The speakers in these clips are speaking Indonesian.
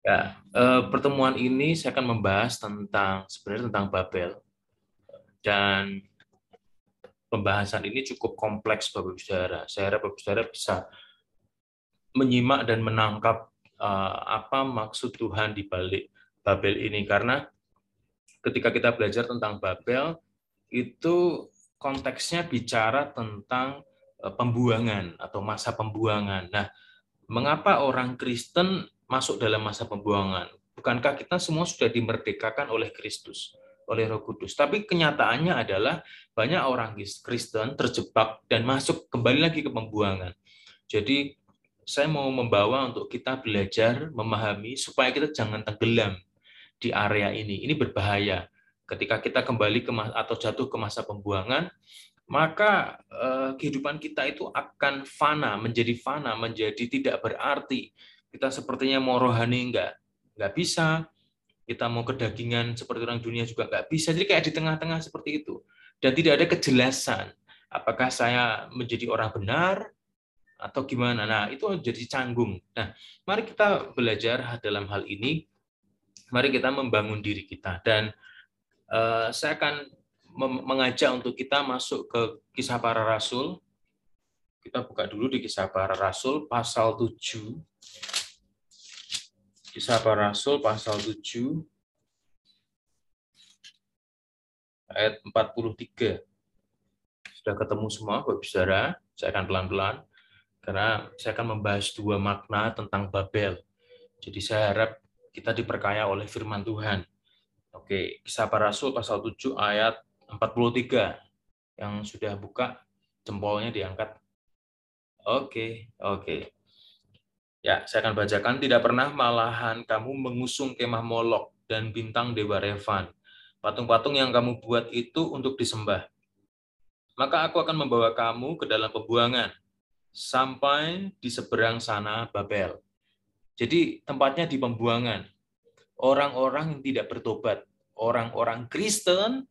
Ya, eh, pertemuan ini saya akan membahas tentang sebenarnya tentang Babel dan pembahasan ini cukup kompleks Bapak Ibu Saudara. Saya harap Bapak Ibu Saudara bisa menyimak dan menangkap eh, apa maksud Tuhan di balik Babel ini karena ketika kita belajar tentang Babel itu konteksnya bicara tentang eh, pembuangan atau masa pembuangan. Nah, mengapa orang Kristen masuk dalam masa pembuangan. Bukankah kita semua sudah dimerdekakan oleh Kristus, oleh Roh Kudus? Tapi kenyataannya adalah banyak orang Kristen terjebak dan masuk kembali lagi ke pembuangan. Jadi saya mau membawa untuk kita belajar, memahami supaya kita jangan tenggelam di area ini. Ini berbahaya. Ketika kita kembali ke atau jatuh ke masa pembuangan, maka eh, kehidupan kita itu akan fana, menjadi fana, menjadi tidak berarti, kita sepertinya mau rohani enggak enggak bisa. Kita mau kedagingan seperti orang dunia juga enggak bisa. Jadi kayak di tengah-tengah seperti itu. Dan tidak ada kejelasan apakah saya menjadi orang benar atau gimana. Nah itu jadi canggung. Nah mari kita belajar dalam hal ini. Mari kita membangun diri kita. Dan uh, saya akan mengajak untuk kita masuk ke kisah para rasul. Kita buka dulu di kisah para rasul pasal 7 Kisah para Rasul pasal 7 ayat 43. Sudah ketemu semua Bapak Saudara? Saya akan pelan-pelan karena saya akan membahas dua makna tentang Babel. Jadi saya harap kita diperkaya oleh firman Tuhan. Oke, Kisah para Rasul pasal 7 ayat 43. Yang sudah buka jempolnya diangkat. Oke, oke. Ya, saya akan bacakan. Tidak pernah malahan kamu mengusung kemah Molok dan bintang Dewa Revan. Patung-patung yang kamu buat itu untuk disembah. Maka aku akan membawa kamu ke dalam pembuangan, sampai di seberang sana Babel. Jadi tempatnya di pembuangan. Orang-orang yang tidak bertobat, orang-orang Kristen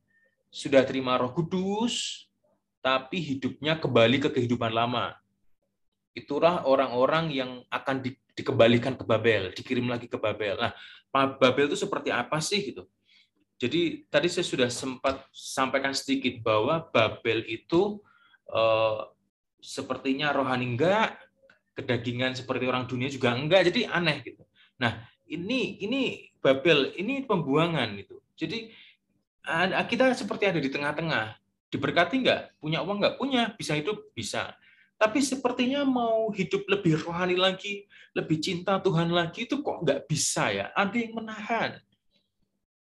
sudah terima roh kudus, tapi hidupnya kembali ke kehidupan lama itulah orang-orang yang akan di, dikembalikan ke Babel, dikirim lagi ke Babel. Nah, Babel itu seperti apa sih gitu? Jadi tadi saya sudah sempat sampaikan sedikit bahwa Babel itu eh, sepertinya rohani enggak, kedagingan seperti orang dunia juga enggak, jadi aneh gitu. Nah, ini ini Babel, ini pembuangan gitu. Jadi kita seperti ada di tengah-tengah. Diberkati enggak? Punya uang enggak? Punya. Bisa hidup? Bisa tapi sepertinya mau hidup lebih rohani lagi, lebih cinta Tuhan lagi, itu kok nggak bisa ya? Ada yang menahan.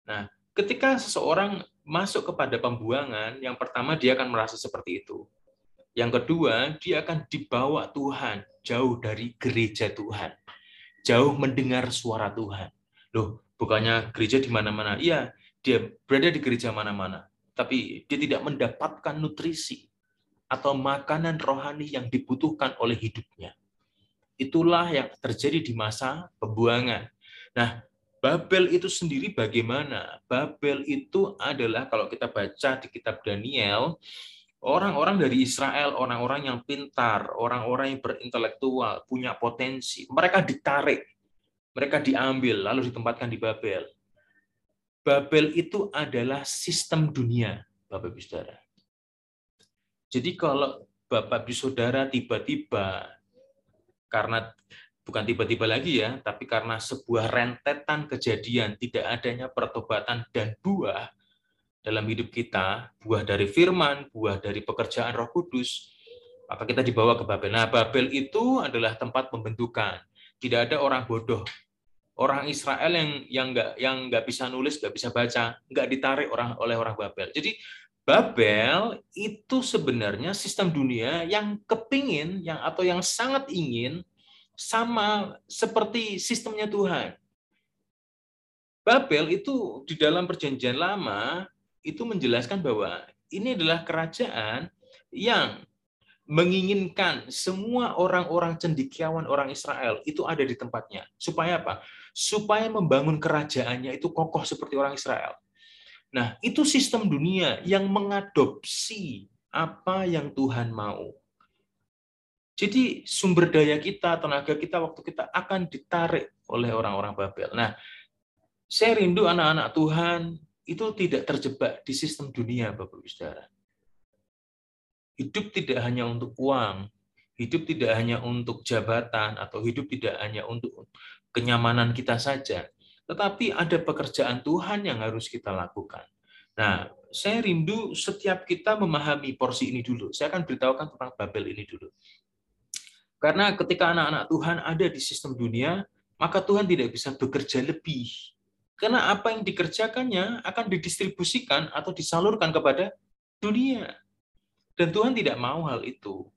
Nah, ketika seseorang masuk kepada pembuangan, yang pertama dia akan merasa seperti itu. Yang kedua, dia akan dibawa Tuhan jauh dari gereja Tuhan. Jauh mendengar suara Tuhan. Loh, bukannya gereja di mana-mana. Iya, dia berada di gereja mana-mana. Tapi dia tidak mendapatkan nutrisi atau makanan rohani yang dibutuhkan oleh hidupnya. Itulah yang terjadi di masa pembuangan. Nah, Babel itu sendiri bagaimana? Babel itu adalah kalau kita baca di kitab Daniel, orang-orang dari Israel, orang-orang yang pintar, orang-orang yang berintelektual, punya potensi, mereka ditarik, mereka diambil lalu ditempatkan di Babel. Babel itu adalah sistem dunia, Bapak Ibu Saudara. Jadi kalau Bapak Ibu Saudara tiba-tiba karena bukan tiba-tiba lagi ya, tapi karena sebuah rentetan kejadian tidak adanya pertobatan dan buah dalam hidup kita, buah dari firman, buah dari pekerjaan Roh Kudus, maka kita dibawa ke Babel. Nah, Babel itu adalah tempat pembentukan. Tidak ada orang bodoh. Orang Israel yang yang nggak yang nggak bisa nulis, nggak bisa baca, nggak ditarik orang oleh orang Babel. Jadi Babel itu sebenarnya sistem dunia yang kepingin yang atau yang sangat ingin sama seperti sistemnya Tuhan. Babel itu di dalam perjanjian lama itu menjelaskan bahwa ini adalah kerajaan yang menginginkan semua orang-orang cendikiawan orang Israel itu ada di tempatnya. Supaya apa? Supaya membangun kerajaannya itu kokoh seperti orang Israel. Nah, itu sistem dunia yang mengadopsi apa yang Tuhan mau. Jadi sumber daya kita, tenaga kita, waktu kita akan ditarik oleh orang-orang Babel. Nah, saya rindu anak-anak Tuhan itu tidak terjebak di sistem dunia, Bapak Ibu Saudara. Hidup tidak hanya untuk uang, hidup tidak hanya untuk jabatan, atau hidup tidak hanya untuk kenyamanan kita saja, tetapi ada pekerjaan Tuhan yang harus kita lakukan. Nah, saya rindu setiap kita memahami porsi ini dulu. Saya akan beritahukan tentang Babel ini dulu. Karena ketika anak-anak Tuhan ada di sistem dunia, maka Tuhan tidak bisa bekerja lebih. Karena apa yang dikerjakannya akan didistribusikan atau disalurkan kepada dunia. Dan Tuhan tidak mau hal itu.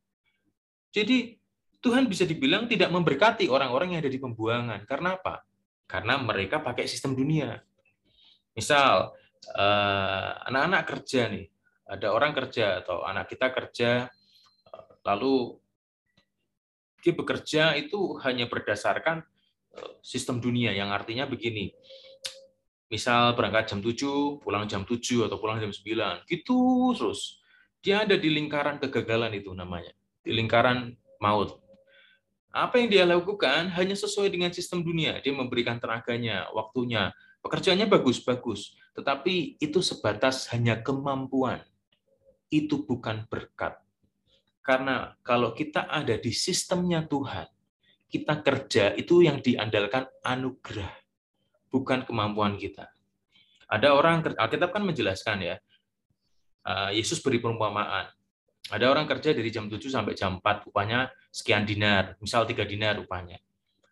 Jadi Tuhan bisa dibilang tidak memberkati orang-orang yang ada di pembuangan. Karena apa? Karena mereka pakai sistem dunia. Misal, eh, anak-anak kerja nih, ada orang kerja atau anak kita kerja, lalu dia bekerja itu hanya berdasarkan eh, sistem dunia yang artinya begini. Misal berangkat jam 7, pulang jam 7 atau pulang jam 9. Gitu terus. Dia ada di lingkaran kegagalan itu namanya. Di lingkaran maut. Apa yang dia lakukan hanya sesuai dengan sistem dunia. Dia memberikan tenaganya, waktunya. Pekerjaannya bagus-bagus. Tetapi itu sebatas hanya kemampuan. Itu bukan berkat karena kalau kita ada di sistemnya Tuhan, kita kerja itu yang diandalkan anugerah, bukan kemampuan kita. Ada orang, Alkitab kan menjelaskan ya, eh, Yesus beri perumpamaan. Ada orang kerja dari jam 7 sampai jam 4, upahnya sekian dinar, misal 3 dinar upahnya.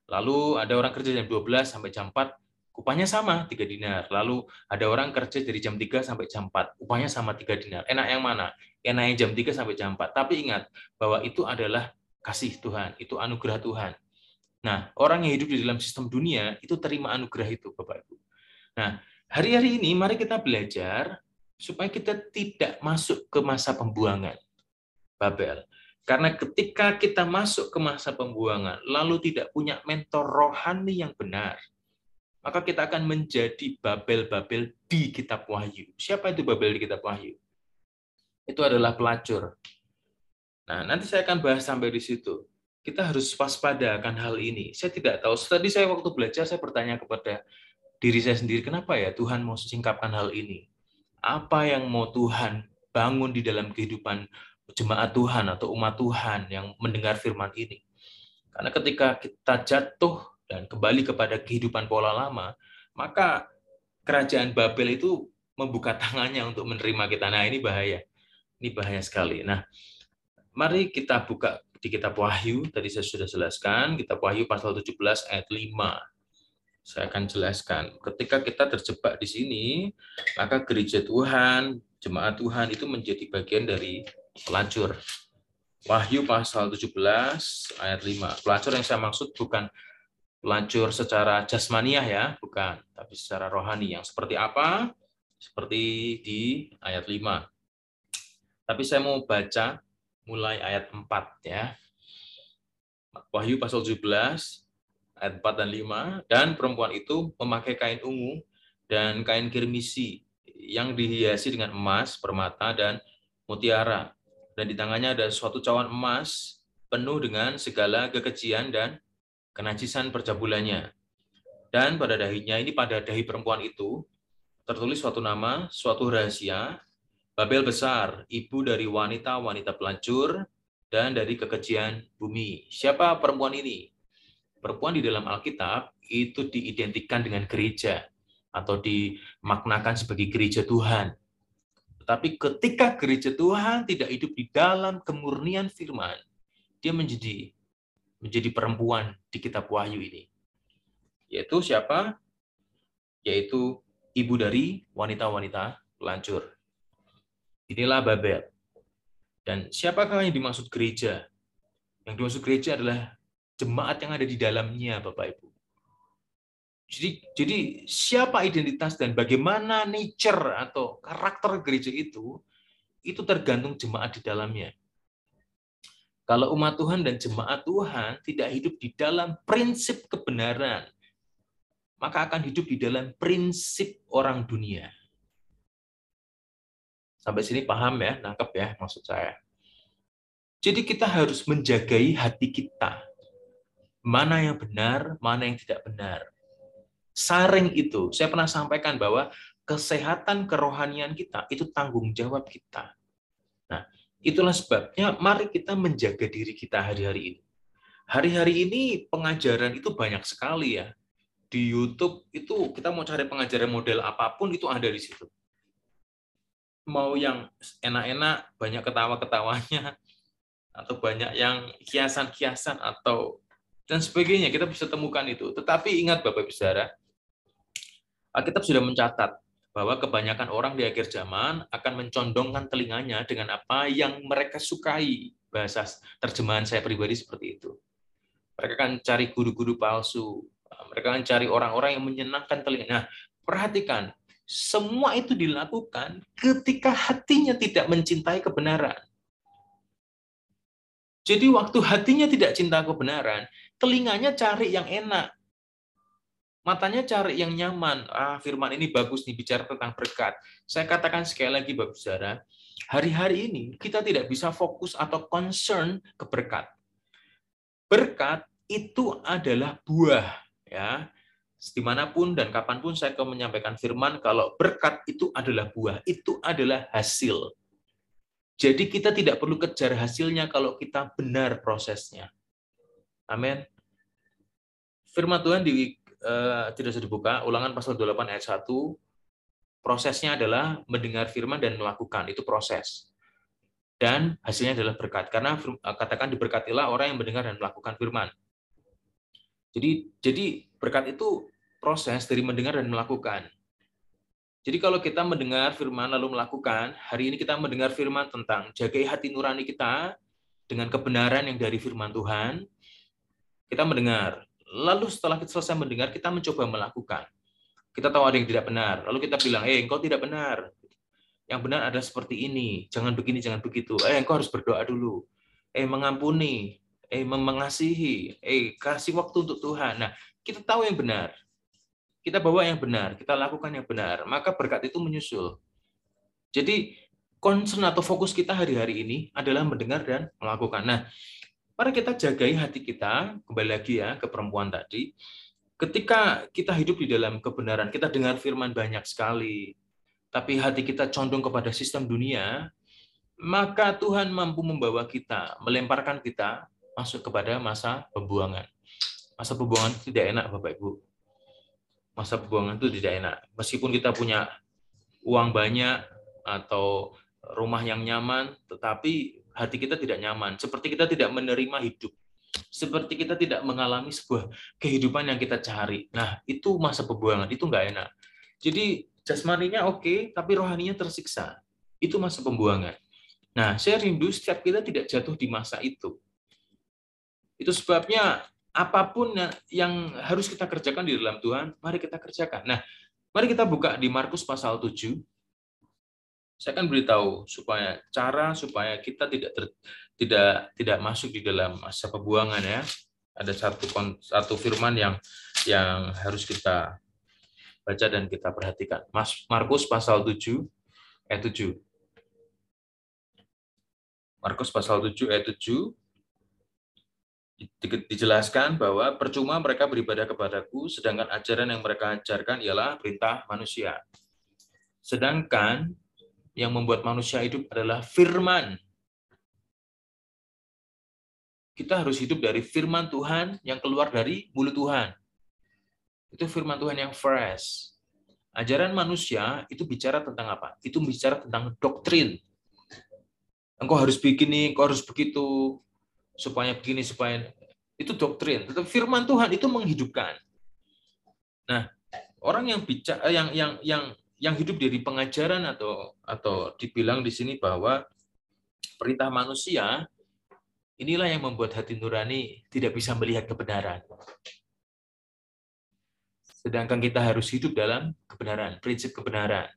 Lalu ada orang kerja jam 12 sampai jam 4, upahnya sama 3 dinar. Lalu ada orang kerja dari jam 3 sampai jam 4, upahnya sama 3 dinar. Enak yang mana? yang naik jam 3 sampai jam 4. Tapi ingat bahwa itu adalah kasih Tuhan, itu anugerah Tuhan. Nah, orang yang hidup di dalam sistem dunia itu terima anugerah itu, Bapak Ibu. Nah, hari-hari ini mari kita belajar supaya kita tidak masuk ke masa pembuangan Babel. Karena ketika kita masuk ke masa pembuangan, lalu tidak punya mentor rohani yang benar, maka kita akan menjadi Babel-Babel di kitab Wahyu. Siapa itu Babel di kitab Wahyu? itu adalah pelacur. Nah, nanti saya akan bahas sampai di situ. Kita harus waspada akan hal ini. Saya tidak tahu. Tadi saya waktu belajar, saya bertanya kepada diri saya sendiri, kenapa ya Tuhan mau singkapkan hal ini? Apa yang mau Tuhan bangun di dalam kehidupan jemaat Tuhan atau umat Tuhan yang mendengar firman ini? Karena ketika kita jatuh dan kembali kepada kehidupan pola lama, maka kerajaan Babel itu membuka tangannya untuk menerima kita. Nah, ini bahaya. Ini bahaya sekali. Nah, mari kita buka di kitab Wahyu, tadi saya sudah jelaskan, kitab Wahyu pasal 17 ayat 5. Saya akan jelaskan. Ketika kita terjebak di sini, maka gereja Tuhan, jemaat Tuhan itu menjadi bagian dari pelacur. Wahyu pasal 17 ayat 5. Pelacur yang saya maksud bukan pelacur secara jasmaniah ya, bukan, tapi secara rohani. Yang seperti apa? Seperti di ayat 5. Tapi saya mau baca mulai ayat 4 ya. Wahyu pasal 17 ayat 4 dan 5 dan perempuan itu memakai kain ungu dan kain kirmisi yang dihiasi dengan emas, permata dan mutiara dan di tangannya ada suatu cawan emas penuh dengan segala kekejian dan kenajisan percabulannya. Dan pada dahinya ini pada dahi perempuan itu tertulis suatu nama, suatu rahasia Babel besar, ibu dari wanita-wanita pelacur, dan dari kekejian bumi. Siapa perempuan ini? Perempuan di dalam Alkitab itu diidentikan dengan gereja atau dimaknakan sebagai gereja Tuhan. Tetapi ketika gereja Tuhan tidak hidup di dalam kemurnian firman, dia menjadi menjadi perempuan di kitab Wahyu ini. Yaitu siapa? Yaitu ibu dari wanita-wanita pelacur. Inilah Babel. Dan siapakah yang dimaksud gereja? Yang dimaksud gereja adalah jemaat yang ada di dalamnya, Bapak Ibu. Jadi, jadi siapa identitas dan bagaimana nature atau karakter gereja itu, itu tergantung jemaat di dalamnya. Kalau umat Tuhan dan jemaat Tuhan tidak hidup di dalam prinsip kebenaran, maka akan hidup di dalam prinsip orang dunia. Sampai sini paham ya, nangkep ya maksud saya. Jadi kita harus menjagai hati kita. Mana yang benar, mana yang tidak benar. Saring itu, saya pernah sampaikan bahwa kesehatan kerohanian kita itu tanggung jawab kita. Nah, itulah sebabnya mari kita menjaga diri kita hari-hari ini. Hari-hari ini pengajaran itu banyak sekali ya. Di YouTube itu kita mau cari pengajaran model apa pun itu ada di situ. Mau yang enak-enak, banyak ketawa-ketawanya, atau banyak yang kiasan-kiasan atau dan sebagainya kita bisa temukan itu. Tetapi ingat Bapak Ibu Saudara, Alkitab sudah mencatat bahwa kebanyakan orang di akhir zaman akan mencondongkan telinganya dengan apa yang mereka sukai. Bahasa terjemahan saya pribadi seperti itu. Mereka akan cari guru-guru palsu. Mereka akan cari orang-orang yang menyenangkan telinga. Nah, perhatikan, semua itu dilakukan ketika hatinya tidak mencintai kebenaran. Jadi waktu hatinya tidak cinta kebenaran, telinganya cari yang enak. Matanya cari yang nyaman. Ah, firman ini bagus nih bicara tentang berkat. Saya katakan sekali lagi Bapak Saudara, hari-hari ini kita tidak bisa fokus atau concern ke berkat. Berkat itu adalah buah, ya. Di mana pun dan kapan pun saya akan menyampaikan firman, kalau berkat itu adalah buah, itu adalah hasil. Jadi kita tidak perlu kejar hasilnya kalau kita benar prosesnya. Amin. Firman Tuhan di uh, tidak bisa dibuka, ulangan pasal 28 ayat 1, prosesnya adalah mendengar firman dan melakukan, itu proses. Dan hasilnya adalah berkat. Karena eh, katakan diberkatilah orang yang mendengar dan melakukan firman. Jadi jadi berkat itu proses dari mendengar dan melakukan. Jadi kalau kita mendengar firman lalu melakukan, hari ini kita mendengar firman tentang jagai hati nurani kita dengan kebenaran yang dari firman Tuhan. Kita mendengar. Lalu setelah kita selesai mendengar, kita mencoba melakukan. Kita tahu ada yang tidak benar. Lalu kita bilang, eh engkau tidak benar. Yang benar ada seperti ini. Jangan begini, jangan begitu. Eh engkau harus berdoa dulu. Eh mengampuni. Eh mengasihi. Eh kasih waktu untuk Tuhan. Nah, kita tahu yang benar kita bawa yang benar, kita lakukan yang benar, maka berkat itu menyusul. Jadi concern atau fokus kita hari-hari ini adalah mendengar dan melakukan. Nah, mari kita jagai hati kita, kembali lagi ya ke perempuan tadi, ketika kita hidup di dalam kebenaran, kita dengar firman banyak sekali, tapi hati kita condong kepada sistem dunia, maka Tuhan mampu membawa kita, melemparkan kita masuk kepada masa pembuangan. Masa pembuangan tidak enak, Bapak Ibu masa pembuangan itu tidak enak. Meskipun kita punya uang banyak atau rumah yang nyaman, tetapi hati kita tidak nyaman. Seperti kita tidak menerima hidup. Seperti kita tidak mengalami sebuah kehidupan yang kita cari. Nah, itu masa pembuangan, itu nggak enak. Jadi jasmaninya oke, tapi rohaninya tersiksa. Itu masa pembuangan. Nah, saya rindu setiap kita tidak jatuh di masa itu. Itu sebabnya apa pun yang harus kita kerjakan di dalam Tuhan, mari kita kerjakan. Nah, mari kita buka di Markus pasal 7. Saya akan beritahu supaya cara supaya kita tidak ter, tidak tidak masuk di dalam masa pembuangan ya. Ada satu satu firman yang yang harus kita baca dan kita perhatikan. Mas Markus pasal 7 ayat 7. Markus pasal 7 ayat 7 dijelaskan bahwa percuma mereka beribadah kepadaku, sedangkan ajaran yang mereka ajarkan ialah perintah manusia. Sedangkan yang membuat manusia hidup adalah firman. Kita harus hidup dari firman Tuhan yang keluar dari mulut Tuhan. Itu firman Tuhan yang fresh. Ajaran manusia itu bicara tentang apa? Itu bicara tentang doktrin. Engkau harus begini, engkau harus begitu, supaya begini supaya itu doktrin. Tetapi firman Tuhan itu menghidupkan. Nah, orang yang bicara yang yang yang yang hidup dari pengajaran atau atau dibilang di sini bahwa perintah manusia inilah yang membuat hati nurani tidak bisa melihat kebenaran. Sedangkan kita harus hidup dalam kebenaran, prinsip kebenaran.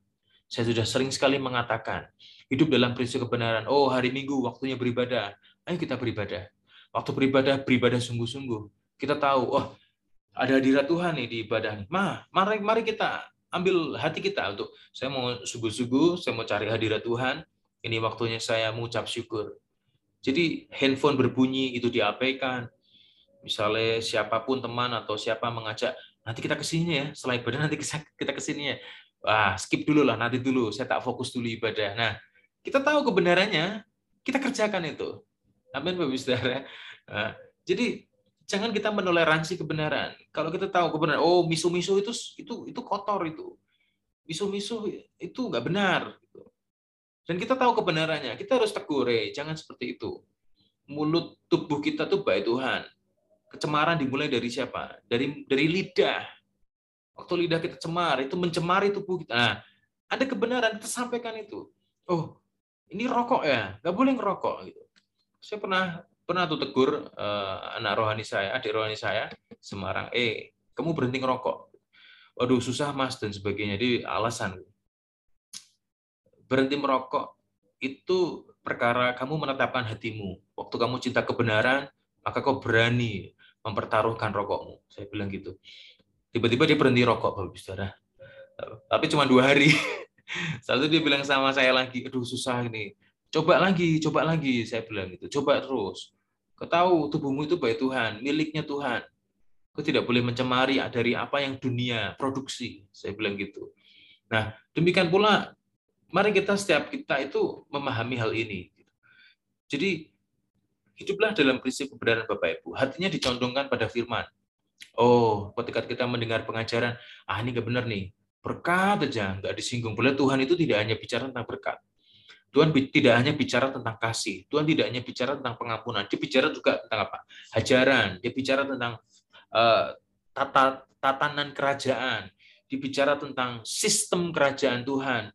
Saya sudah sering sekali mengatakan, hidup dalam prinsip kebenaran. Oh, hari Minggu waktunya beribadah ayo kita beribadah. Waktu beribadah, beribadah sungguh-sungguh. Kita tahu, oh ada hadirat Tuhan nih di ibadah. Ma, mari, mari kita ambil hati kita untuk saya mau sungguh-sungguh, saya mau cari hadirat Tuhan. Ini waktunya saya mengucap syukur. Jadi handphone berbunyi itu diabaikan. Misalnya siapa pun teman atau siapa mengajak, nanti kita ke sini ya, setelah ibadah nanti kita ke sini ya. Wah, skip dulu lah, nanti dulu, saya tak fokus dulu ibadah. Nah, kita tahu kebenarannya, kita kerjakan itu. Amin, Bapak Saudara. Nah, jadi jangan kita menoleransi kebenaran. Kalau kita tahu kebenaran, oh misu-misu itu itu itu kotor itu. Misu-misu itu nggak benar. Dan kita tahu kebenarannya, kita harus tegur, eh, jangan seperti itu. Mulut tubuh kita tuh baik Tuhan. Kecemaran dimulai dari siapa? Dari dari lidah. Waktu lidah kita cemar, itu mencemari tubuh kita. Nah, ada kebenaran, kita sampaikan itu. Oh, ini rokok ya, nggak boleh ngerokok. Gitu. Saya pernah pernah tuh tegur uh, anak rohani saya, adik rohani saya, Semarang, eh, kamu berhenti ngerokok. Waduh, susah mas, dan sebagainya. Jadi alasan berhenti merokok itu perkara kamu menetapkan hatimu. Waktu kamu cinta kebenaran, maka kau berani mempertaruhkan rokokmu. Saya bilang gitu. Tiba-tiba dia berhenti rokok, Bapak Saudara. Tapi cuma dua hari. Satu dia bilang sama saya lagi, aduh susah ini. Coba lagi, coba lagi. Saya bilang gitu. Coba terus. Kau tahu tubuhmu itu baik Tuhan, miliknya Tuhan. Kau tidak boleh mencemari dari apa yang dunia produksi. Saya bilang gitu. Nah, demikian pula Mari kita setiap kita itu memahami hal ini. Jadi hiduplah dalam prinsip kebenaran Bapak Ibu. Hatinya dicondongkan pada firman. Oh, ketika kita mendengar pengajaran, ah ini nggak benar nih. Berkat aja, nggak disinggung. Boleh Tuhan itu tidak hanya bicara tentang berkat. Tuhan tidak hanya bicara tentang kasih. Tuhan tidak hanya bicara tentang pengampunan. Dia bicara juga tentang apa? Hajaran. Dia bicara tentang uh, tata, tatanan kerajaan. Dia bicara tentang sistem kerajaan Tuhan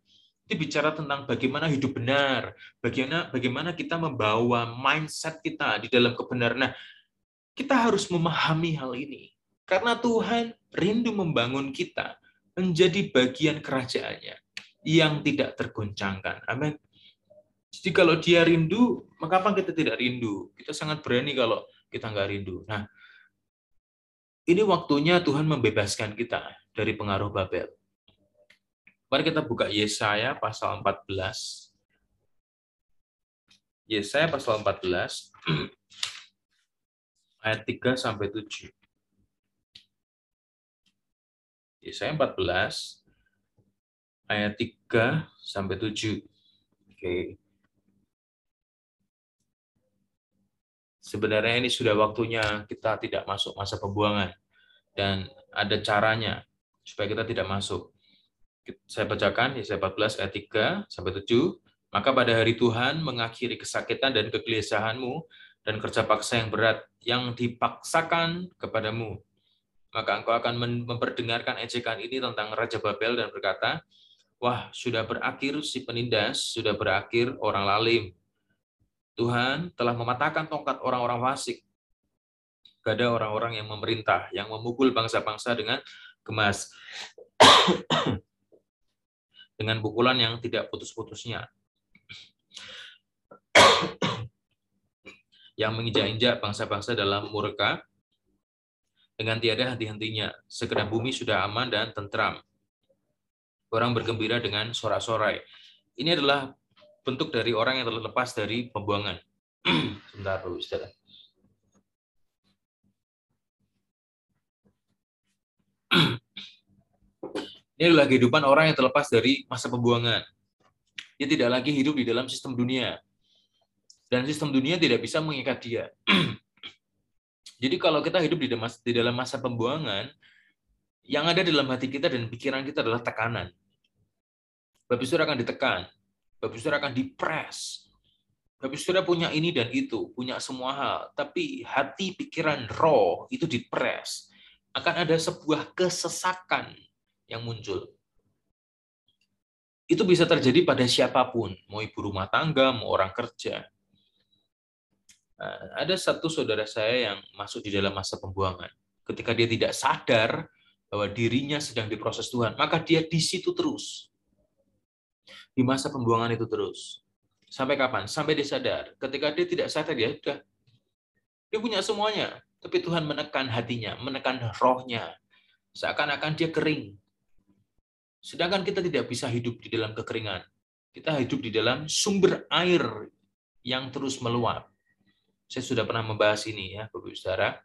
itu bicara tentang bagaimana hidup benar, bagaimana bagaimana kita membawa mindset kita di dalam kebenaran. Nah, kita harus memahami hal ini karena Tuhan rindu membangun kita menjadi bagian kerajaannya yang tidak tergoncangkan. Amin. Jadi kalau dia rindu, maka apa kita tidak rindu? Kita sangat berani kalau kita nggak rindu. Nah, ini waktunya Tuhan membebaskan kita dari pengaruh Babel. Mari kita buka Yesaya pasal 14. Yesaya pasal 14 ayat 3 sampai 7. Yesaya 14 ayat 3 sampai 7. Oke. Sebenarnya ini sudah waktunya kita tidak masuk masa pembuangan dan ada caranya supaya kita tidak masuk saya bacakan Yesaya 14 ayat 3 sampai 7. Maka pada hari Tuhan mengakhiri kesakitan dan kegelisahanmu dan kerja paksa yang berat yang dipaksakan kepadamu. Maka engkau akan memperdengarkan ejekan ini tentang Raja Babel dan berkata, Wah, sudah berakhir si penindas, sudah berakhir orang lalim. Tuhan telah mematahkan tongkat orang-orang fasik. Gak ada orang-orang yang memerintah, yang memukul bangsa-bangsa dengan gemas dengan pukulan yang tidak putus-putusnya. yang menginjak-injak bangsa-bangsa dalam murka dengan tiada henti-hentinya. Segera bumi sudah aman dan tentram. Orang bergembira dengan sorak-sorai. Ini adalah bentuk dari orang yang terlepas dari pembuangan. Sebentar dulu. Ini adalah kehidupan orang yang terlepas dari masa pembuangan. Dia tidak lagi hidup di dalam sistem dunia. Dan sistem dunia tidak bisa mengikat dia. Jadi kalau kita hidup di dalam masa pembuangan, yang ada dalam hati kita dan pikiran kita adalah tekanan. Bapak Saudara akan ditekan. Bapak Saudara akan dipres. Bapak Saudara punya ini dan itu, punya semua hal. Tapi hati, pikiran, roh itu dipres. Akan ada sebuah kesesakan yang muncul. Itu bisa terjadi pada siapa pun, mau ibu rumah tangga, mau orang kerja. Nah, ada satu saudara saya yang masuk di dalam masa pembuangan. Ketika dia tidak sadar bahwa dirinya sedang diproses Tuhan, maka dia di situ terus. Di masa pembuangan itu terus. Sampai kapan? Sampai dia sadar. Ketika dia tidak sadar, ya sudah. Dia punya semuanya. Tapi Tuhan menekan hatinya, menekan rohnya. Seakan-akan dia kering. Sedangkan kita tidak bisa hidup di dalam kekeringan. Kita hidup di dalam sumber air yang terus meluap. Saya sudah pernah membahas ini ya, Bapak Saudara.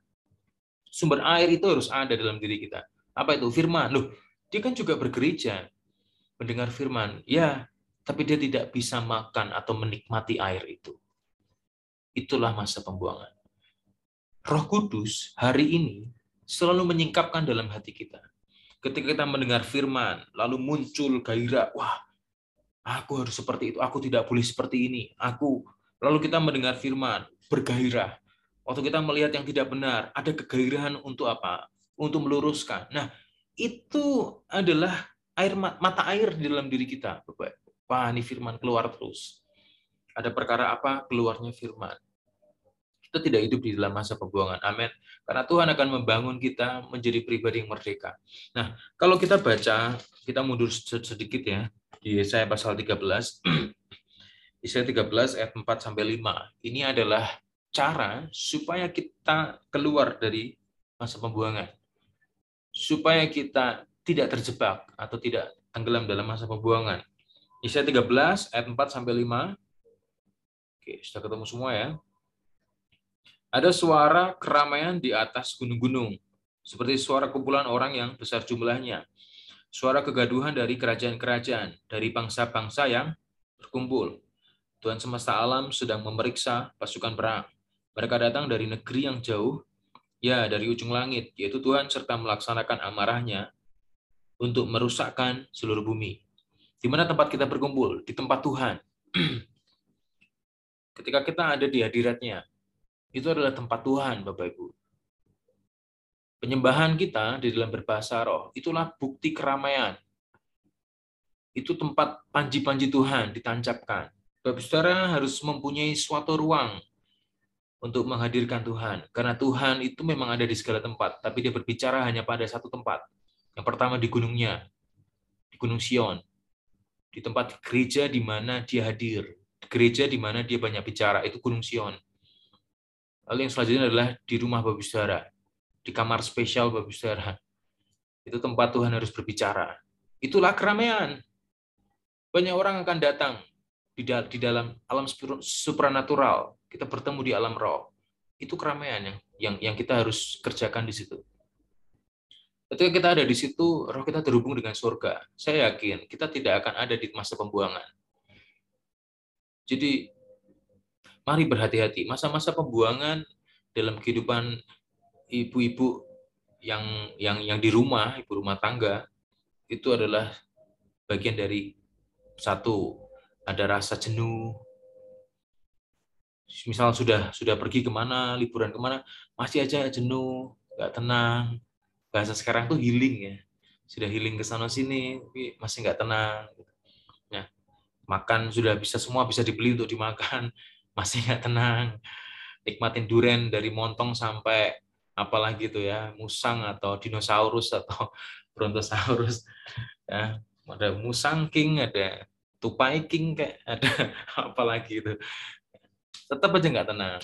Sumber air itu harus ada dalam diri kita. Apa itu? Firman. Loh, dia kan juga bergereja, mendengar firman. Ya, tapi dia tidak bisa makan atau menikmati air itu. Itulah masa pembuangan. Roh Kudus hari ini selalu menyingkapkan dalam hati kita. Ketika kita mendengar firman, lalu muncul gairah, wah, aku harus seperti itu, aku tidak boleh seperti ini. Aku lalu kita mendengar firman, bergairah. Waktu kita melihat yang tidak benar, ada kegairahan untuk apa? Untuk meluruskan. Nah, itu adalah air mata air di dalam diri kita, Bapak. Wah, ini firman keluar terus. Ada perkara apa? Keluarnya firman. Kita tidak hidup di dalam masa pembuangan. Amin. Karena Tuhan akan membangun kita menjadi pribadi yang merdeka. Nah, kalau kita baca, kita mundur sedikit ya, di Yesaya pasal 13, Yesaya 13 ayat 4 sampai 5. Ini adalah cara supaya kita keluar dari masa pembuangan. Supaya kita tidak terjebak atau tidak tenggelam dalam masa pembuangan. Yesaya 13 ayat 4 sampai 5. Oke, sudah ketemu semua ya. Ada suara keramaian di atas gunung-gunung, seperti suara kumpulan orang yang besar jumlahnya. Suara kegaduhan dari kerajaan-kerajaan, dari bangsa-bangsa yang berkumpul. Tuhan semesta alam sedang memeriksa pasukan perang. Mereka datang dari negeri yang jauh, ya dari ujung langit, yaitu Tuhan serta melaksanakan amarahnya untuk merusakkan seluruh bumi. Di mana tempat kita berkumpul? Di tempat Tuhan. Ketika kita ada di hadiratnya, itu adalah tempat Tuhan, Bapak Ibu. Penyembahan kita di dalam berbahasa roh, itulah bukti keramaian. Itu tempat panji-panji Tuhan ditancapkan. Bapak Saudara harus mempunyai suatu ruang untuk menghadirkan Tuhan. Karena Tuhan itu memang ada di segala tempat, tapi dia berbicara hanya pada satu tempat. Yang pertama di gunungnya, di Gunung Sion. Di tempat gereja di mana dia hadir. Gereja di mana dia banyak bicara, itu Gunung Sion. Lalu yang selanjutnya adalah di rumah Bapak Saudara. Di kamar spesial Bapak Saudara. Itu tempat Tuhan harus berbicara. Itulah keramaian. Banyak orang akan datang di dalam alam supranatural kita bertemu di alam roh itu keramaian yang yang kita harus kerjakan di situ ketika kita ada di situ roh kita terhubung dengan surga saya yakin kita tidak akan ada di masa pembuangan jadi mari berhati-hati masa-masa pembuangan dalam kehidupan ibu-ibu yang yang yang di rumah ibu rumah tangga itu adalah bagian dari satu ada rasa jenuh. Misal sudah sudah pergi ke mana, liburan ke mana, masih aja jenuh, nggak tenang. Bahasa sekarang tuh healing ya. Sudah healing ke sana sini, tapi masih nggak tenang. Ya, makan sudah bisa semua bisa dibeli untuk dimakan, masih nggak tenang. Nikmatin duren dari montong sampai apalagi itu ya, musang atau dinosaurus atau brontosaurus. Ya, ada musang king, ada tupai king kayak ada apa lagi itu tetap aja nggak tenang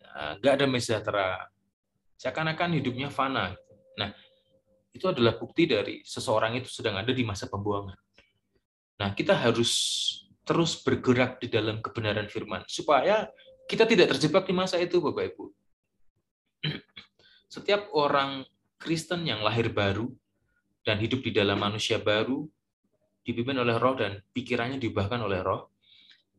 nah, nggak ada sejahtera seakan-akan hidupnya fana nah itu adalah bukti dari seseorang itu sedang ada di masa pembuangan nah kita harus terus bergerak di dalam kebenaran firman supaya kita tidak terjebak di masa itu Bapak Ibu setiap orang Kristen yang lahir baru dan hidup di dalam manusia baru dipimpin oleh roh dan pikirannya diubahkan oleh roh,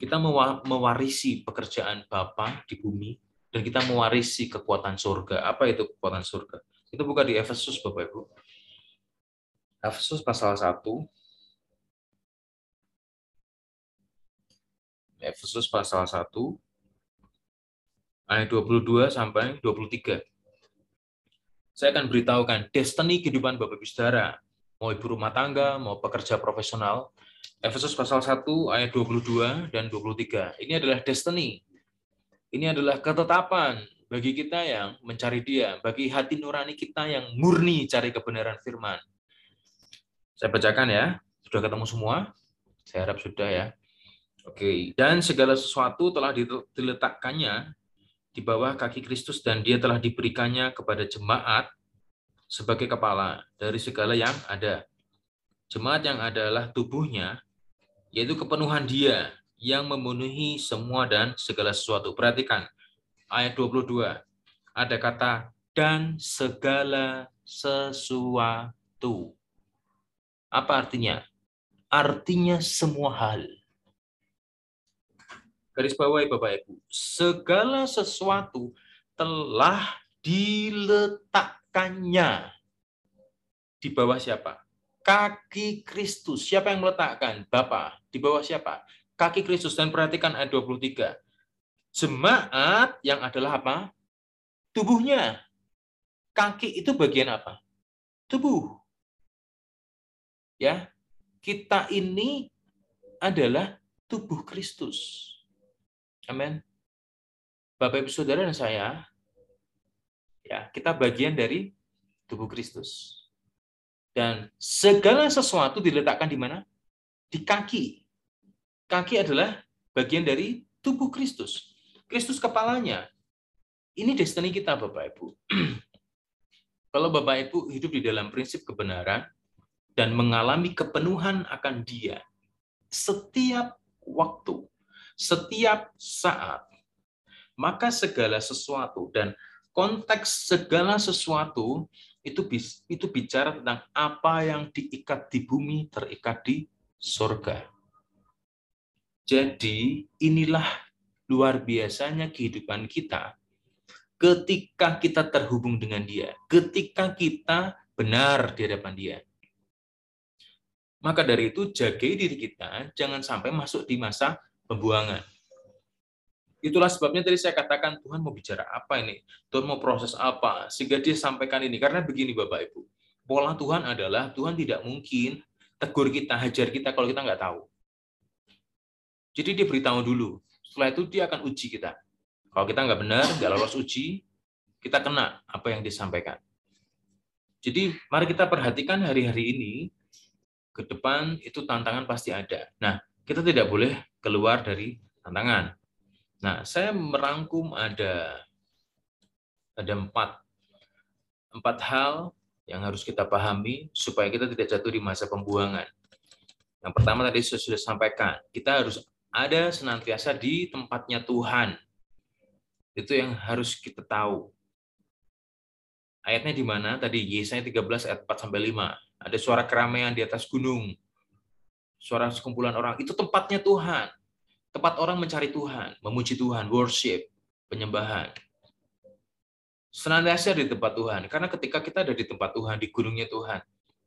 kita mewarisi pekerjaan Bapa di bumi dan kita mewarisi kekuatan surga. Apa itu kekuatan surga? Itu bukan di Efesus Bapak Ibu. Efesus pasal 1 Efesus pasal 1 ayat 22 sampai 23. Saya akan beritahukan destiny kehidupan Bapak Ibu Saudara mau ibu rumah tangga, mau pekerja profesional. Efesus pasal 1 ayat 22 dan 23. Ini adalah destiny. Ini adalah ketetapan bagi kita yang mencari dia, bagi hati nurani kita yang murni cari kebenaran firman. Saya bacakan ya. Sudah ketemu semua? Saya harap sudah ya. Oke, dan segala sesuatu telah diletakkannya di bawah kaki Kristus dan dia telah diberikannya kepada jemaat sebagai kepala dari segala yang ada. Jemaat yang adalah tubuhnya, yaitu kepenuhan dia yang memenuhi semua dan segala sesuatu. Perhatikan, ayat 22. Ada kata dan segala sesuatu. Apa artinya? Artinya semua hal. Garis bawahi Bapak Ibu. Segala sesuatu telah diletakkannya di bawah siapa? Kaki Kristus. Siapa yang meletakkan? Bapak. Di bawah siapa? Kaki Kristus. Dan perhatikan ayat 23. Jemaat yang adalah apa? Tubuhnya. Kaki itu bagian apa? Tubuh. Ya, kita ini adalah tubuh Kristus. Amin. Bapak Ibu Saudara dan saya, ya, kita bagian dari tubuh Kristus. Dan segala sesuatu diletakkan di mana? Di kaki. Kaki adalah bagian dari tubuh Kristus. Kristus kepalanya. Ini destiny kita, Bapak Ibu. Kalau Bapak Ibu hidup di dalam prinsip kebenaran dan mengalami kepenuhan akan Dia setiap waktu, setiap saat, maka segala sesuatu dan konteks segala sesuatu itu itu bicara tentang apa yang diikat di bumi terikat di surga. Jadi inilah luar biasanya kehidupan kita ketika kita terhubung dengan dia, ketika kita benar di hadapan dia. Maka dari itu, jagai diri kita, jangan sampai masuk di masa pembuangan. Itulah sebabnya tadi saya katakan Tuhan mau bicara apa ini, Tuhan mau proses apa, sehingga dia sampaikan ini. Karena begini Bapak Ibu, pola Tuhan adalah Tuhan tidak mungkin tegur kita, hajar kita kalau kita nggak tahu. Jadi dia beritahu dulu, setelah itu dia akan uji kita. Kalau kita nggak benar, nggak lolos uji, kita kena apa yang disampaikan. Jadi mari kita perhatikan hari-hari ini, ke depan itu tantangan pasti ada. Nah, kita tidak boleh keluar dari tantangan. Nah, saya merangkum ada ada empat empat hal yang harus kita pahami supaya kita tidak jatuh di masa pembuangan. Yang pertama tadi saya sudah sampaikan, kita harus ada senantiasa di tempatnya Tuhan. Itu yang harus kita tahu. Ayatnya di mana? Tadi Yesaya 13 ayat 4 sampai 5. Ada suara keramaian di atas gunung. Suara sekumpulan orang. Itu tempatnya Tuhan. Tempat orang mencari Tuhan, memuji Tuhan, worship, penyembahan. Senantiasa di tempat Tuhan. Karena ketika kita ada di tempat Tuhan, di gunungnya Tuhan,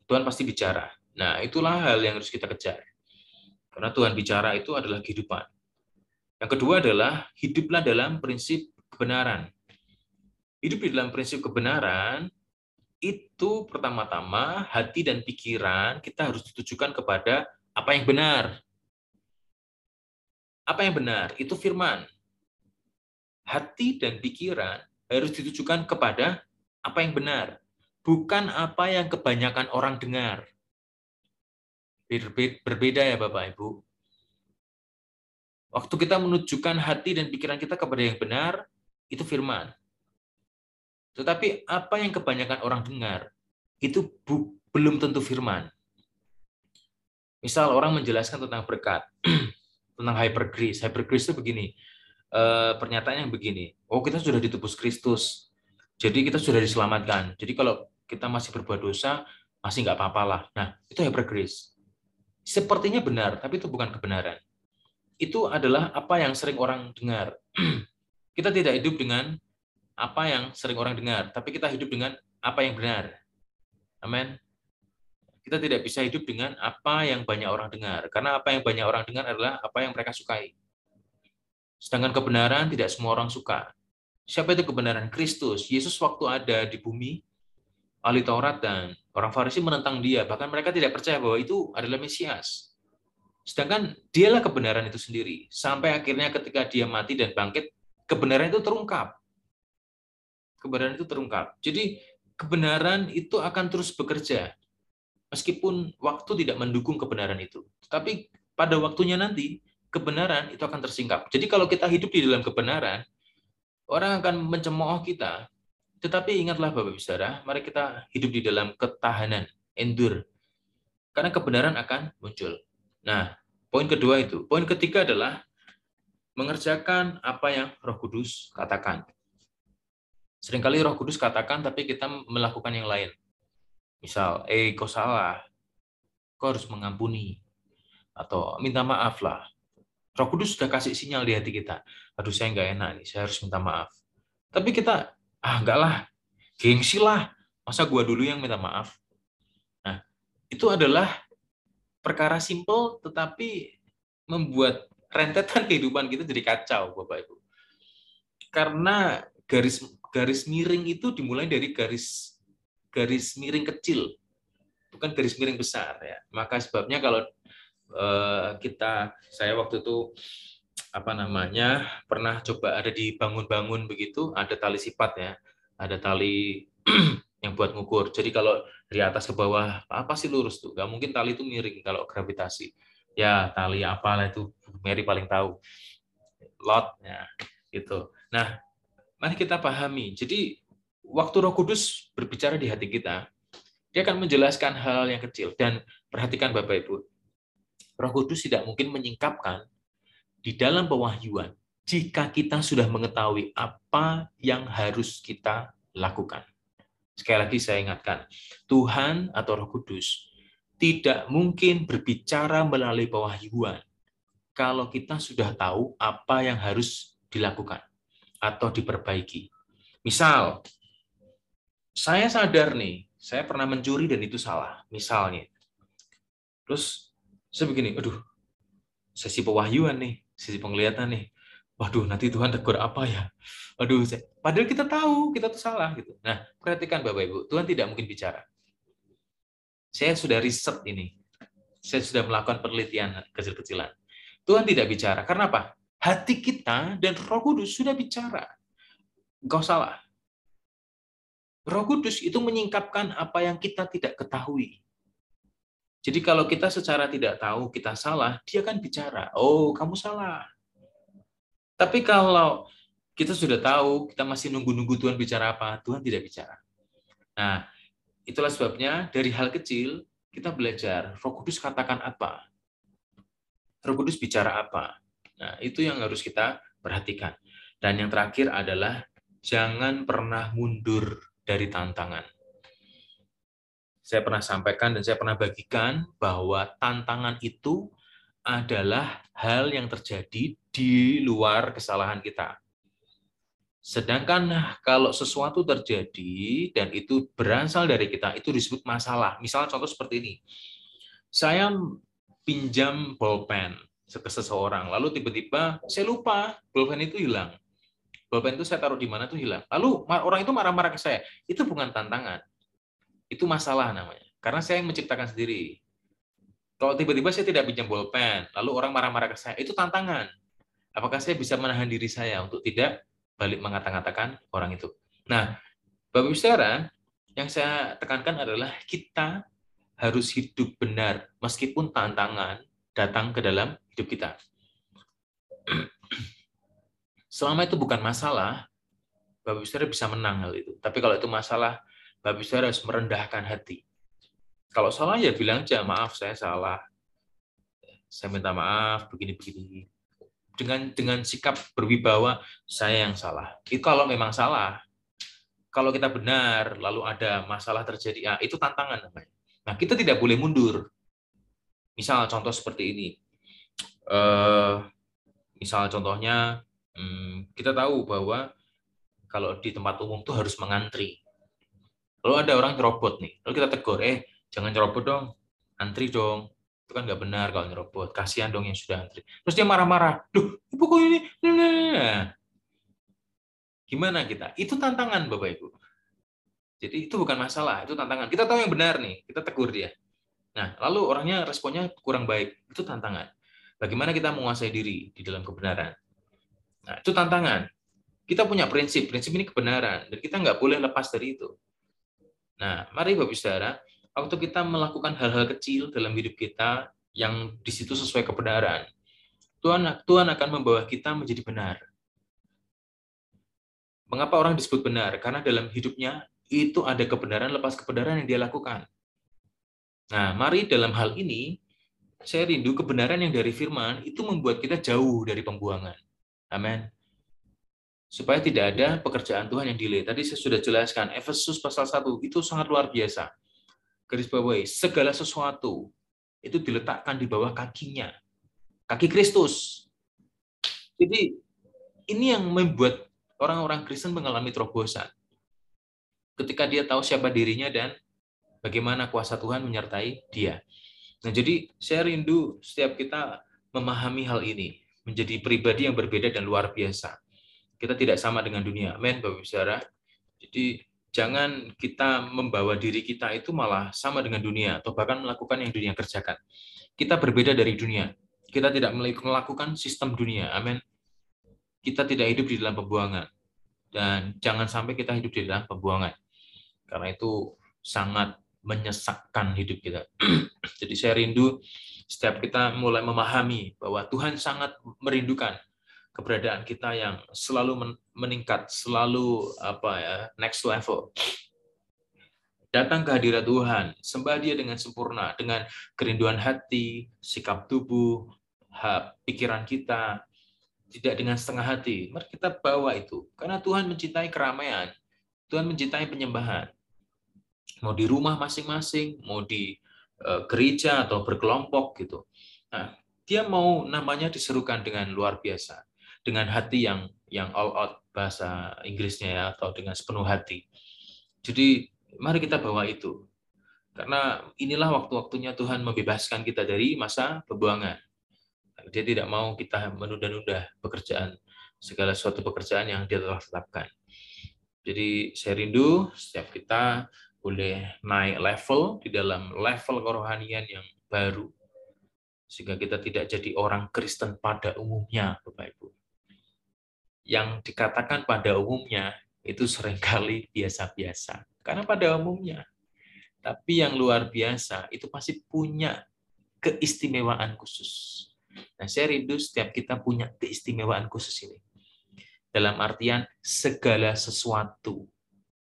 Tuhan pasti bicara. Nah, itulah hal yang harus kita kejar. Karena Tuhan bicara itu adalah kehidupan. Yang kedua adalah hiduplah dalam prinsip kebenaran. Hidup di dalam prinsip kebenaran itu pertama-tama hati dan pikiran kita harus ditujukan kepada apa yang benar. Apa yang benar? Itu firman. Hati dan pikiran harus ditujukan kepada apa yang benar, bukan apa yang kebanyakan orang dengar. Berbeda ya Bapak Ibu. Waktu kita menunjukkan hati dan pikiran kita kepada yang benar, itu firman. Tetapi apa yang kebanyakan orang dengar, itu belum tentu firman. Misal orang menjelaskan tentang berkat, tentang hypergrace. Hypergrace itu begini, eh, pernyataan yang begini, oh kita sudah ditebus Kristus, jadi kita sudah diselamatkan. Jadi kalau kita masih berbuat dosa, masih nggak apa-apa lah. Nah, itu hypergrace. Sepertinya benar, tapi itu bukan kebenaran. Itu adalah apa yang sering orang dengar. kita tidak hidup dengan apa yang sering orang dengar, tapi kita hidup dengan apa yang benar. Amin. Kita tidak bisa hidup dengan apa yang banyak orang dengar, karena apa yang banyak orang dengar adalah apa yang mereka sukai. Sedangkan kebenaran tidak semua orang suka. Siapa itu kebenaran? Kristus. Yesus waktu ada di bumi, ahli Taurat dan orang Farisi menentang dia. Bahkan mereka tidak percaya bahwa itu adalah Mesias. Sedangkan dialah kebenaran itu sendiri. Sampai akhirnya ketika dia mati dan bangkit, kebenaran itu terungkap. Kebenaran itu terungkap. Jadi kebenaran itu akan terus bekerja meskipun waktu tidak mendukung kebenaran itu. Tapi pada waktunya nanti, kebenaran itu akan tersingkap. Jadi kalau kita hidup di dalam kebenaran, orang akan mencemooh kita. Tetapi ingatlah Bapak Ibu mari kita hidup di dalam ketahanan, endure. Karena kebenaran akan muncul. Nah, poin kedua itu. Poin ketiga adalah mengerjakan apa yang Roh Kudus katakan. Seringkali Roh Kudus katakan, tapi kita melakukan yang lain. Misal, eh, kau salah. Kau harus mengampuni. Atau minta maaf lah. Roh Kudus sudah kasih sinyal di hati kita. Aduh, saya nggak enak nih, saya harus minta maaf. Tapi kita, ah enggak lah, gengsi lah. Masa gua dulu yang minta maaf? Nah, itu adalah perkara simpel, tetapi membuat rentetan kehidupan kita jadi kacau, Bapak Ibu. Karena garis garis miring itu dimulai dari garis garis miring kecil, bukan garis miring besar ya. Maka sebabnya kalau eh, kita saya waktu itu apa namanya pernah coba ada di bangun-bangun begitu ada tali sipat ya ada tali yang buat ngukur. Jadi kalau dari atas ke bawah apa sih lurus tuh? Nggak mungkin tali itu miring kalau gravitasi. Ya tali apalah itu Mary paling tahu. Lot ya gitu. Nah Mari kita pahami. Jadi waktu Roh Kudus berbicara di hati kita, dia akan menjelaskan hal yang kecil. Dan perhatikan Bapak Ibu. Roh Kudus tidak mungkin menyingkapkan di dalam pewahyuan jika kita sudah mengetahui apa yang harus kita lakukan. Sekali lagi saya ingatkan, Tuhan atau Roh Kudus tidak mungkin berbicara melalui pewahyuan kalau kita sudah tahu apa yang harus dilakukan atau diperbaiki. Misal, saya sadar nih, saya pernah mencuri dan itu salah, misalnya. Terus saya begini, aduh, sesi pewahyuan nih, sesi penglihatan nih. Waduh, nanti Tuhan tegur apa ya? Aduh, saya, padahal kita tahu kita tuh salah gitu. Nah, perhatikan Bapak Ibu, Tuhan tidak mungkin bicara. Saya sudah riset ini. Saya sudah melakukan penelitian kecil-kecilan. Tuhan tidak bicara. Karena apa? hati kita dan Roh Kudus sudah bicara. Engkau salah. Roh Kudus itu menyingkapkan apa yang kita tidak ketahui. Jadi kalau kita secara tidak tahu kita salah, dia akan bicara, "Oh, kamu salah." Tapi kalau kita sudah tahu, kita masih nunggu-nunggu Tuhan bicara apa, Tuhan tidak bicara. Nah, itulah sebabnya dari hal kecil kita belajar, Roh Kudus katakan apa? Roh Kudus bicara apa? Nah, itu yang harus kita perhatikan. Dan yang terakhir adalah jangan pernah mundur dari tantangan. Saya pernah sampaikan dan saya pernah bagikan bahwa tantangan itu adalah hal yang terjadi di luar kesalahan kita. Sedangkan kalau sesuatu terjadi dan itu berasal dari kita, itu disebut masalah. Misalnya contoh seperti ini. Saya pinjam bolpen ke seseorang. Lalu tiba-tiba saya lupa pulpen itu hilang. Pulpen itu saya taruh di mana itu hilang. Lalu orang itu marah-marah ke saya. Itu bukan tantangan. Itu masalah namanya. Karena saya yang menciptakan sendiri. Kalau tiba-tiba saya tidak pinjam bolpen, lalu orang marah-marah ke saya, itu tantangan. Apakah saya bisa menahan diri saya untuk tidak balik mengata-ngatakan orang itu? Nah, Bapak Ibu Saudara, yang saya tekankan adalah kita harus hidup benar meskipun tantangan datang ke dalam hidup kita. Selama itu bukan masalah, Bapak Ibu Saudara bisa menang hal itu. Tapi kalau itu masalah, Ibu Saudara harus merendahkan hati. Kalau salah ya bilang aja, maaf saya salah. Saya minta maaf, begini-begini. Dengan dengan sikap berwibawa, saya yang salah. Itu kalau memang salah. Kalau kita benar, lalu ada masalah terjadi, ya, itu tantangan namanya. Nah, kita tidak boleh mundur. Misal contoh seperti ini uh, misal contohnya hmm, kita tahu bahwa kalau di tempat umum tuh harus mengantri. Lalu ada orang nyerobot nih, lalu kita tegur, eh jangan nyerobot dong, antri dong. Itu kan nggak benar kalau nyerobot, kasihan dong yang sudah antri. Terus dia marah-marah, duh, ibu kok ini? Nah, gimana kita? Itu tantangan Bapak Ibu. Jadi itu bukan masalah, itu tantangan. Kita tahu yang benar nih, kita tegur dia. Nah, lalu orangnya responnya kurang baik, itu tantangan. Bagaimana kita menguasai diri di dalam kebenaran? Nah, itu tantangan. Kita punya prinsip, prinsip ini kebenaran, dan kita nggak boleh lepas dari itu. Nah, mari Bapak Saudara, waktu kita melakukan hal-hal kecil dalam hidup kita yang di situ sesuai kebenaran, Tuhan Tuhan akan membawa kita menjadi benar. Mengapa orang disebut benar? Karena dalam hidupnya itu ada kebenaran lepas kebenaran yang dia lakukan. Nah, mari dalam hal ini saya rindu kebenaran yang dari firman itu membuat kita jauh dari pembuangan. Amin. Supaya tidak ada pekerjaan Tuhan yang delay. Tadi saya sudah jelaskan, Efesus pasal 1 itu sangat luar biasa. Garis bawahi, segala sesuatu itu diletakkan di bawah kakinya. Kaki Kristus. Jadi ini yang membuat orang-orang Kristen mengalami terobosan. Ketika dia tahu siapa dirinya dan bagaimana kuasa Tuhan menyertai dia. Nah, jadi saya rindu setiap kita memahami hal ini, menjadi pribadi yang berbeda dan luar biasa. Kita tidak sama dengan dunia. Amin, Bapak Saudara. Jadi jangan kita membawa diri kita itu malah sama dengan dunia atau bahkan melakukan yang dunia kerjakan. Kita berbeda dari dunia. Kita tidak melakukan sistem dunia. Amin. Kita tidak hidup di dalam pembuangan. Dan jangan sampai kita hidup di dalam pembuangan. Karena itu sangat menyesakkan hidup kita. Jadi saya rindu setiap kita mulai memahami bahwa Tuhan sangat merindukan keberadaan kita yang selalu meningkat, selalu apa ya, next level. Datang ke hadirat Tuhan, sembah Dia dengan sempurna, dengan kerinduan hati, sikap tubuh, pikiran kita, tidak dengan setengah hati. Mari kita bawa itu, karena Tuhan mencintai keramaian, Tuhan mencintai penyembahan mau di rumah masing-masing, mau di eh, gereja atau berkelompok gitu. Nah, dia mau namanya diserukan dengan luar biasa, dengan hati yang yang all out bahasa Inggrisnya ya atau dengan sepenuh hati. Jadi mari kita bawa itu. Karena inilah waktu-waktunya Tuhan membebaskan kita dari masa pembuangan. Dia tidak mau kita menunda-nunda pekerjaan, segala suatu pekerjaan yang dia telah tetapkan. Jadi saya rindu setiap kita boleh naik level di dalam level kerohanian yang baru sehingga kita tidak jadi orang Kristen pada umumnya Bapak Ibu. Yang dikatakan pada umumnya itu sering kali biasa-biasa karena pada umumnya. Tapi yang luar biasa itu pasti punya keistimewaan khusus. Nah, saya rindu setiap kita punya keistimewaan khusus ini. Dalam artian segala sesuatu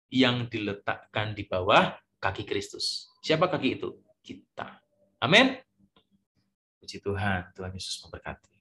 yang diletakkan di bawah kaki Kristus. Siapa kaki itu? Kita. Amin. Puji Tuhan, Tuhan Yesus memberkati.